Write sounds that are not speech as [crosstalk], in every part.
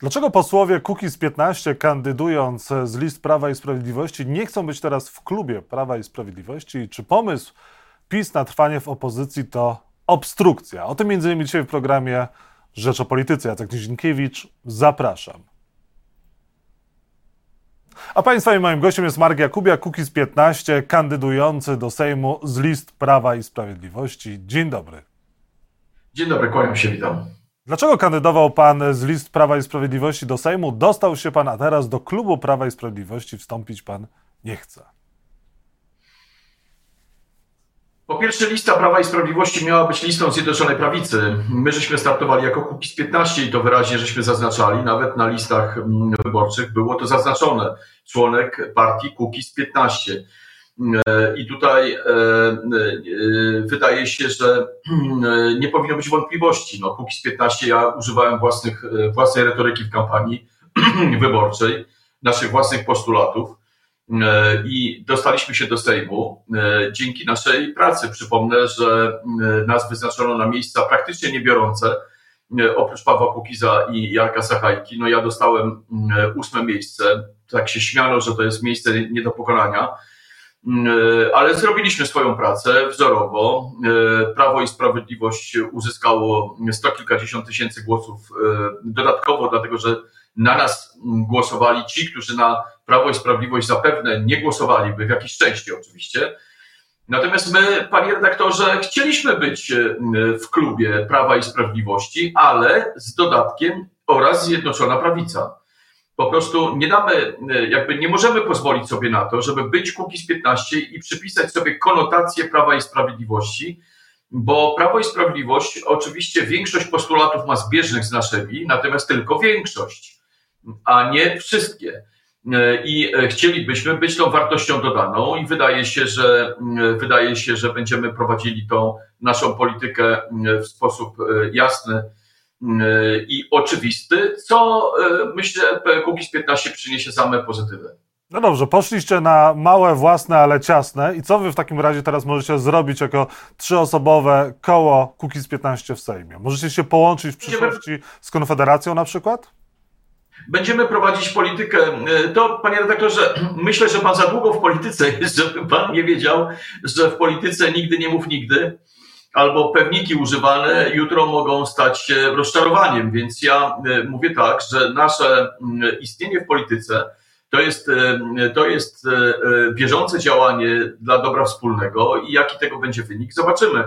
Dlaczego posłowie Kukiz 15 kandydując z list Prawa i Sprawiedliwości nie chcą być teraz w klubie Prawa i Sprawiedliwości? Czy pomysł PiS na trwanie w opozycji to obstrukcja? O tym innymi dzisiaj w programie Rzecz o Polityce. Jacek Nizinkiewicz, zapraszam. A Państwa i moim gościem jest Mark Jakubiak, Kukiz 15, kandydujący do Sejmu z list Prawa i Sprawiedliwości. Dzień dobry. Dzień dobry, kłaniam się, witam. Dlaczego kandydował pan z list Prawa i Sprawiedliwości do Sejmu? Dostał się pan, a teraz do klubu Prawa i Sprawiedliwości wstąpić pan nie chce. Po pierwsze, lista Prawa i Sprawiedliwości miała być listą Zjednoczonej Prawicy. My żeśmy startowali jako Kukiz 15 i to wyraźnie żeśmy zaznaczali. Nawet na listach mm, wyborczych było to zaznaczone. Członek partii Kukiz 15. E, I tutaj e, e, wydaje się, że nie powinno być wątpliwości. No, Kukiz 15, ja używałem własnych, własnej retoryki w kampanii [clears throat] wyborczej, naszych własnych postulatów i dostaliśmy się do Sejmu dzięki naszej pracy. Przypomnę, że nas wyznaczono na miejsca praktycznie niebiorące, oprócz Pawła Kukiza i Jarka Sachajki. No ja dostałem ósme miejsce. Tak się śmiano, że to jest miejsce nie do pokonania ale zrobiliśmy swoją pracę wzorowo. E, Prawo i Sprawiedliwość uzyskało sto kilkadziesiąt tysięcy głosów e, dodatkowo, dlatego że na nas głosowali ci, którzy na Prawo i Sprawiedliwość zapewne nie głosowaliby, w jakiejś części oczywiście. Natomiast my, panie redaktorze, chcieliśmy być w klubie Prawa i Sprawiedliwości, ale z dodatkiem oraz Zjednoczona Prawica. Po prostu nie damy, e, jakby nie możemy pozwolić sobie na to, żeby być z 15 i przypisać sobie konotację Prawa i Sprawiedliwości, bo Prawo i Sprawiedliwość oczywiście większość postulatów ma zbieżnych z naszymi, natomiast tylko większość, a nie wszystkie. E, I e, chcielibyśmy być tą wartością dodaną i wydaje się, że wydaje się, że będziemy prowadzili tą naszą politykę w sposób jasny i oczywisty, co e, myślę Kukiz 15 przyniesie same pozytywy. No dobrze, poszliście na małe, własne, ale ciasne. I co wy w takim razie teraz możecie zrobić jako trzyosobowe koło Kukiz 15 w Sejmie? Możecie się połączyć w przyszłości z Konfederacją na przykład? Będziemy prowadzić politykę. E, to, panie redaktorze, [clears throat] myślę, że pan za długo w polityce jest, żeby pan nie wiedział, że w polityce nigdy nie mów nigdy albo pewniki używane jutro mogą stać się rozczarowaniem. Więc ja e, mówię tak, że nasze mm, istnienie w polityce to jest, e, to jest e, bieżące działanie dla dobra wspólnego i jaki tego będzie wynik, zobaczymy.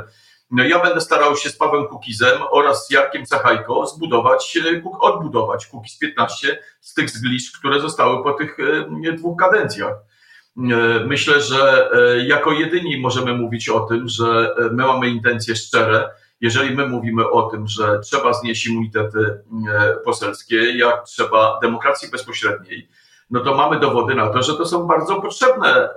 No ja będę starał się z Pawłem Kukizem oraz z Jarkiem Cachajko zbudować, odbudować Kukiz 15 z tych zgliszcz, które zostały po tych dwóch kadencjach. E, myślę, że e, jako jedyni możemy mówić o tym, że e, my mamy intencje szczere. Jeżeli my mówimy o tym, że trzeba znieść immunitety poselskie, jak trzeba demokracji bezpośredniej, no to mamy dowody na to, że to są bardzo potrzebne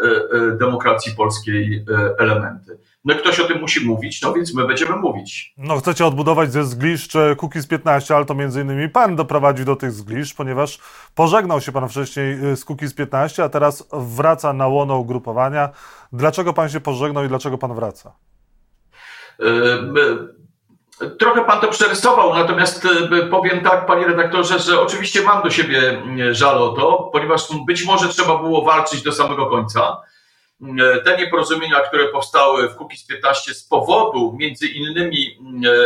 demokracji polskiej elementy. No ktoś o tym musi mówić, no więc my będziemy mówić. No chcecie odbudować ze zgliszcz Kukiz 15, ale to między innymi pan doprowadził do tych zgliszcz, ponieważ pożegnał się pan wcześniej y, z Kukiz 15, a teraz wraca na łono ugrupowania. Dlaczego pan się pożegnał i dlaczego pan wraca? Yy, trochę pan to przerysował, natomiast powiem tak, panie redaktorze, że oczywiście mam do siebie y, żal o to, ponieważ być może trzeba było walczyć do samego końca. E, te nieporozumienia, które powstały w Kukiz 15 z powodu między innymi e, e,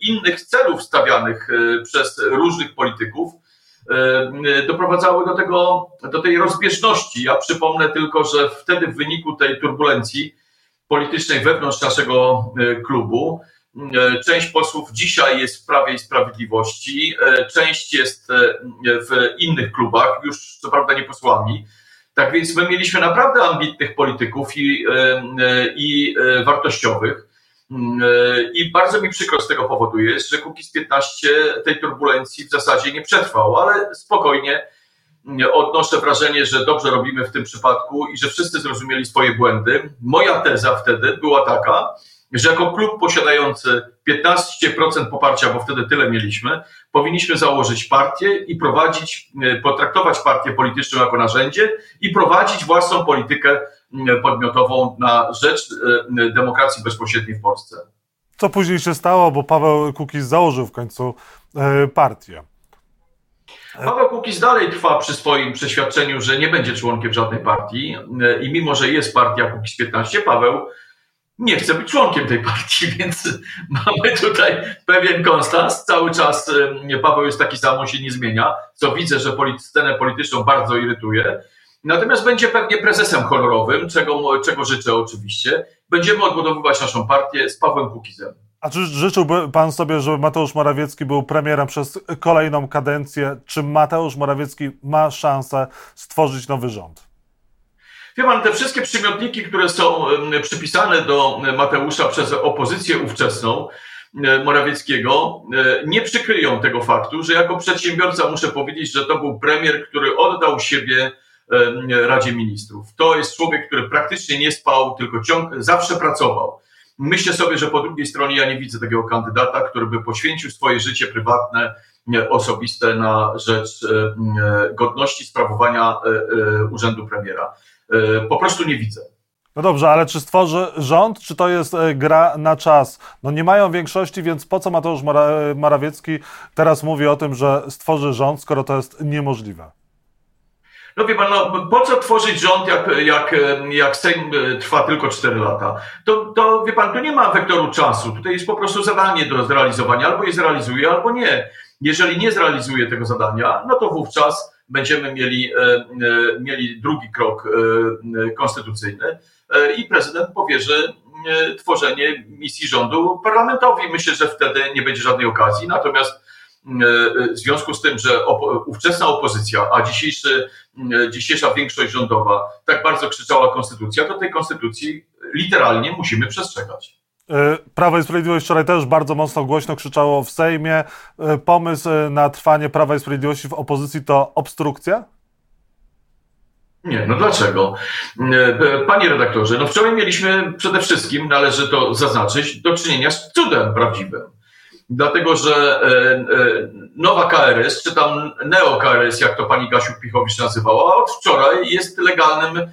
innych celów stawianych przez różnych polityków, doprowadzały do tego, do tej rozbieżności. Ja przypomnę tylko, że wtedy w wyniku tej turbulencji politycznej wewnątrz naszego klubu, część posłów dzisiaj jest w Prawie i Sprawiedliwości, część jest w innych klubach, już co prawda nie posłami, tak więc my mieliśmy naprawdę ambitnych polityków i, e, e, i e, wartościowych. Mm, I bardzo mi przykro z tego powodu jest, że Kukiz 15 tej turbulencji w zasadzie nie przetrwał, ale spokojnie mm, odnoszę wrażenie, że dobrze robimy w tym przypadku i że wszyscy zrozumieli swoje błędy. Moja teza wtedy była taka, że jako klub posiadający 15% poparcia, bo wtedy tyle mieliśmy, powinniśmy założyć partię i prowadzić, e, potraktować partię polityczną jako narzędzie i prowadzić własną politykę podmiotową na rzecz e, demokracji bezpośredniej w Polsce. Co później się stało, bo Paweł Kukiz założył w końcu e, partię. Paweł Kukiz dalej trwa przy swoim przeświadczeniu, że nie będzie członkiem żadnej partii i mimo, że jest partia Kukiz 15, Paweł nie chce być członkiem tej partii, [laughs] więc mamy tutaj pewien konstans. Cały czas Paweł jest taki sam, on się nie zmienia, co widzę, że scenę polityczną bardzo irytuje. Natomiast będzie pewnie prezesem kolorowym, czego, czego życzę oczywiście. Będziemy odbudowywać naszą partię z Pawłem Kukizem. A czy życzyłby pan sobie, żeby Mateusz Morawiecki był premierem przez kolejną kadencję? Czy Mateusz Morawiecki ma szansę stworzyć nowy rząd? Wie pan, te wszystkie przymiotniki, które są przypisane do Mateusza przez opozycję ówczesną, Morawieckiego, nie przykryją tego faktu, że jako przedsiębiorca muszę powiedzieć, że to był premier, który oddał siebie Radzie Ministrów. To jest człowiek, który praktycznie nie spał, tylko ciąg, zawsze pracował. Myślę sobie, że po drugiej stronie ja nie widzę takiego kandydata, który by poświęcił swoje życie prywatne, osobiste na rzecz godności sprawowania urzędu premiera. Po prostu nie widzę. No dobrze, ale czy stworzy rząd, czy to jest gra na czas? No nie mają większości, więc po co Mateusz Morawiecki teraz mówi o tym, że stworzy rząd, skoro to jest niemożliwe? No wie pan, no, po co tworzyć rząd, jak, jak, jak Sejm e, trwa tylko 4 lata? To, to wie pan, tu nie ma wektoru czasu. Tutaj jest po prostu zadanie do zrealizowania. Albo je zrealizuje, albo nie. Jeżeli nie zrealizuje tego zadania, no to wówczas będziemy mieli, e, e, mieli drugi krok konstytucyjny i prezydent powierzy tworzenie misji rządu parlamentowi. Myślę, że wtedy nie będzie żadnej okazji. Natomiast w związku z tym, że op ówczesna opozycja, a dzisiejszy, dzisiejsza większość rządowa tak bardzo krzyczała konstytucja, to tej konstytucji literalnie musimy przestrzegać. E, Prawo i Sprawiedliwość wczoraj też bardzo mocno głośno krzyczało w Sejmie. E, pomysł na trwanie Prawa i Sprawiedliwości w opozycji to obstrukcja? Nie, no dlaczego? E, panie redaktorze, no wczoraj mieliśmy przede wszystkim, należy to zaznaczyć, do czynienia z cudem prawdziwym dlatego że e, e, nowa KRS, czy tam neo-KRS, jak to pani Gasiu Pichowicz nazywała, od wczoraj jest legalnym e,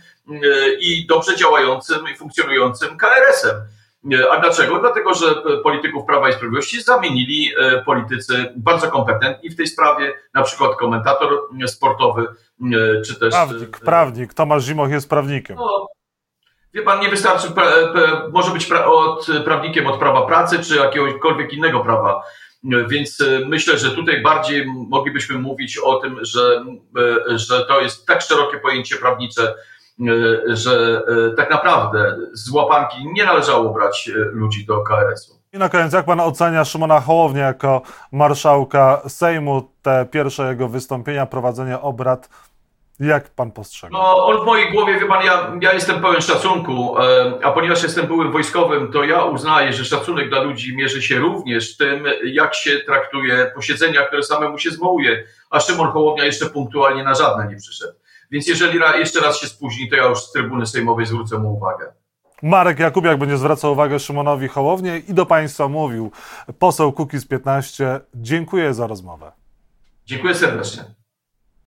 i dobrze działającym i funkcjonującym KRS-em. A dlaczego? Dlatego, że polityków Prawa i Sprawiedliwości zamienili politycy bardzo kompetentni w tej sprawie, na przykład komentator sportowy, czy też... Prawnik, prawnik. Tomasz Zimoch jest prawnikiem. No, Wie pan, nie wystarczy, może być pra, od, prawnikiem od prawa pracy czy jakiegokolwiek innego prawa. Więc e, myślę, że tutaj bardziej moglibyśmy mówić o tym, że, e, że to jest tak szerokie pojęcie prawnicze, e, że tak naprawdę z łapanki nie należało brać ludzi do KRS-u. I na koniec, jak pan ocenia Szymona Hołownię jako marszałka Sejmu, te pierwsze jego wystąpienia, prowadzenie obrad jak pan postrzega? No, on w mojej głowie, wie pan, ja, ja jestem pełen szacunku, a ponieważ jestem byłym wojskowym, to ja uznaję, że szacunek dla ludzi mierzy się również tym, jak się traktuje posiedzenia, które samemu się zwołuje. A Szymon Hołownia jeszcze punktualnie na żadne nie przyszedł. Więc jeżeli jeszcze raz się spóźni, to ja już z trybuny sejmowej zwrócę mu uwagę. Marek Jakubiak będzie zwracał uwagę Szymonowi Hołownie i do Państwa mówił poseł Kukiz 15. Dziękuję za rozmowę. Dziękuję serdecznie.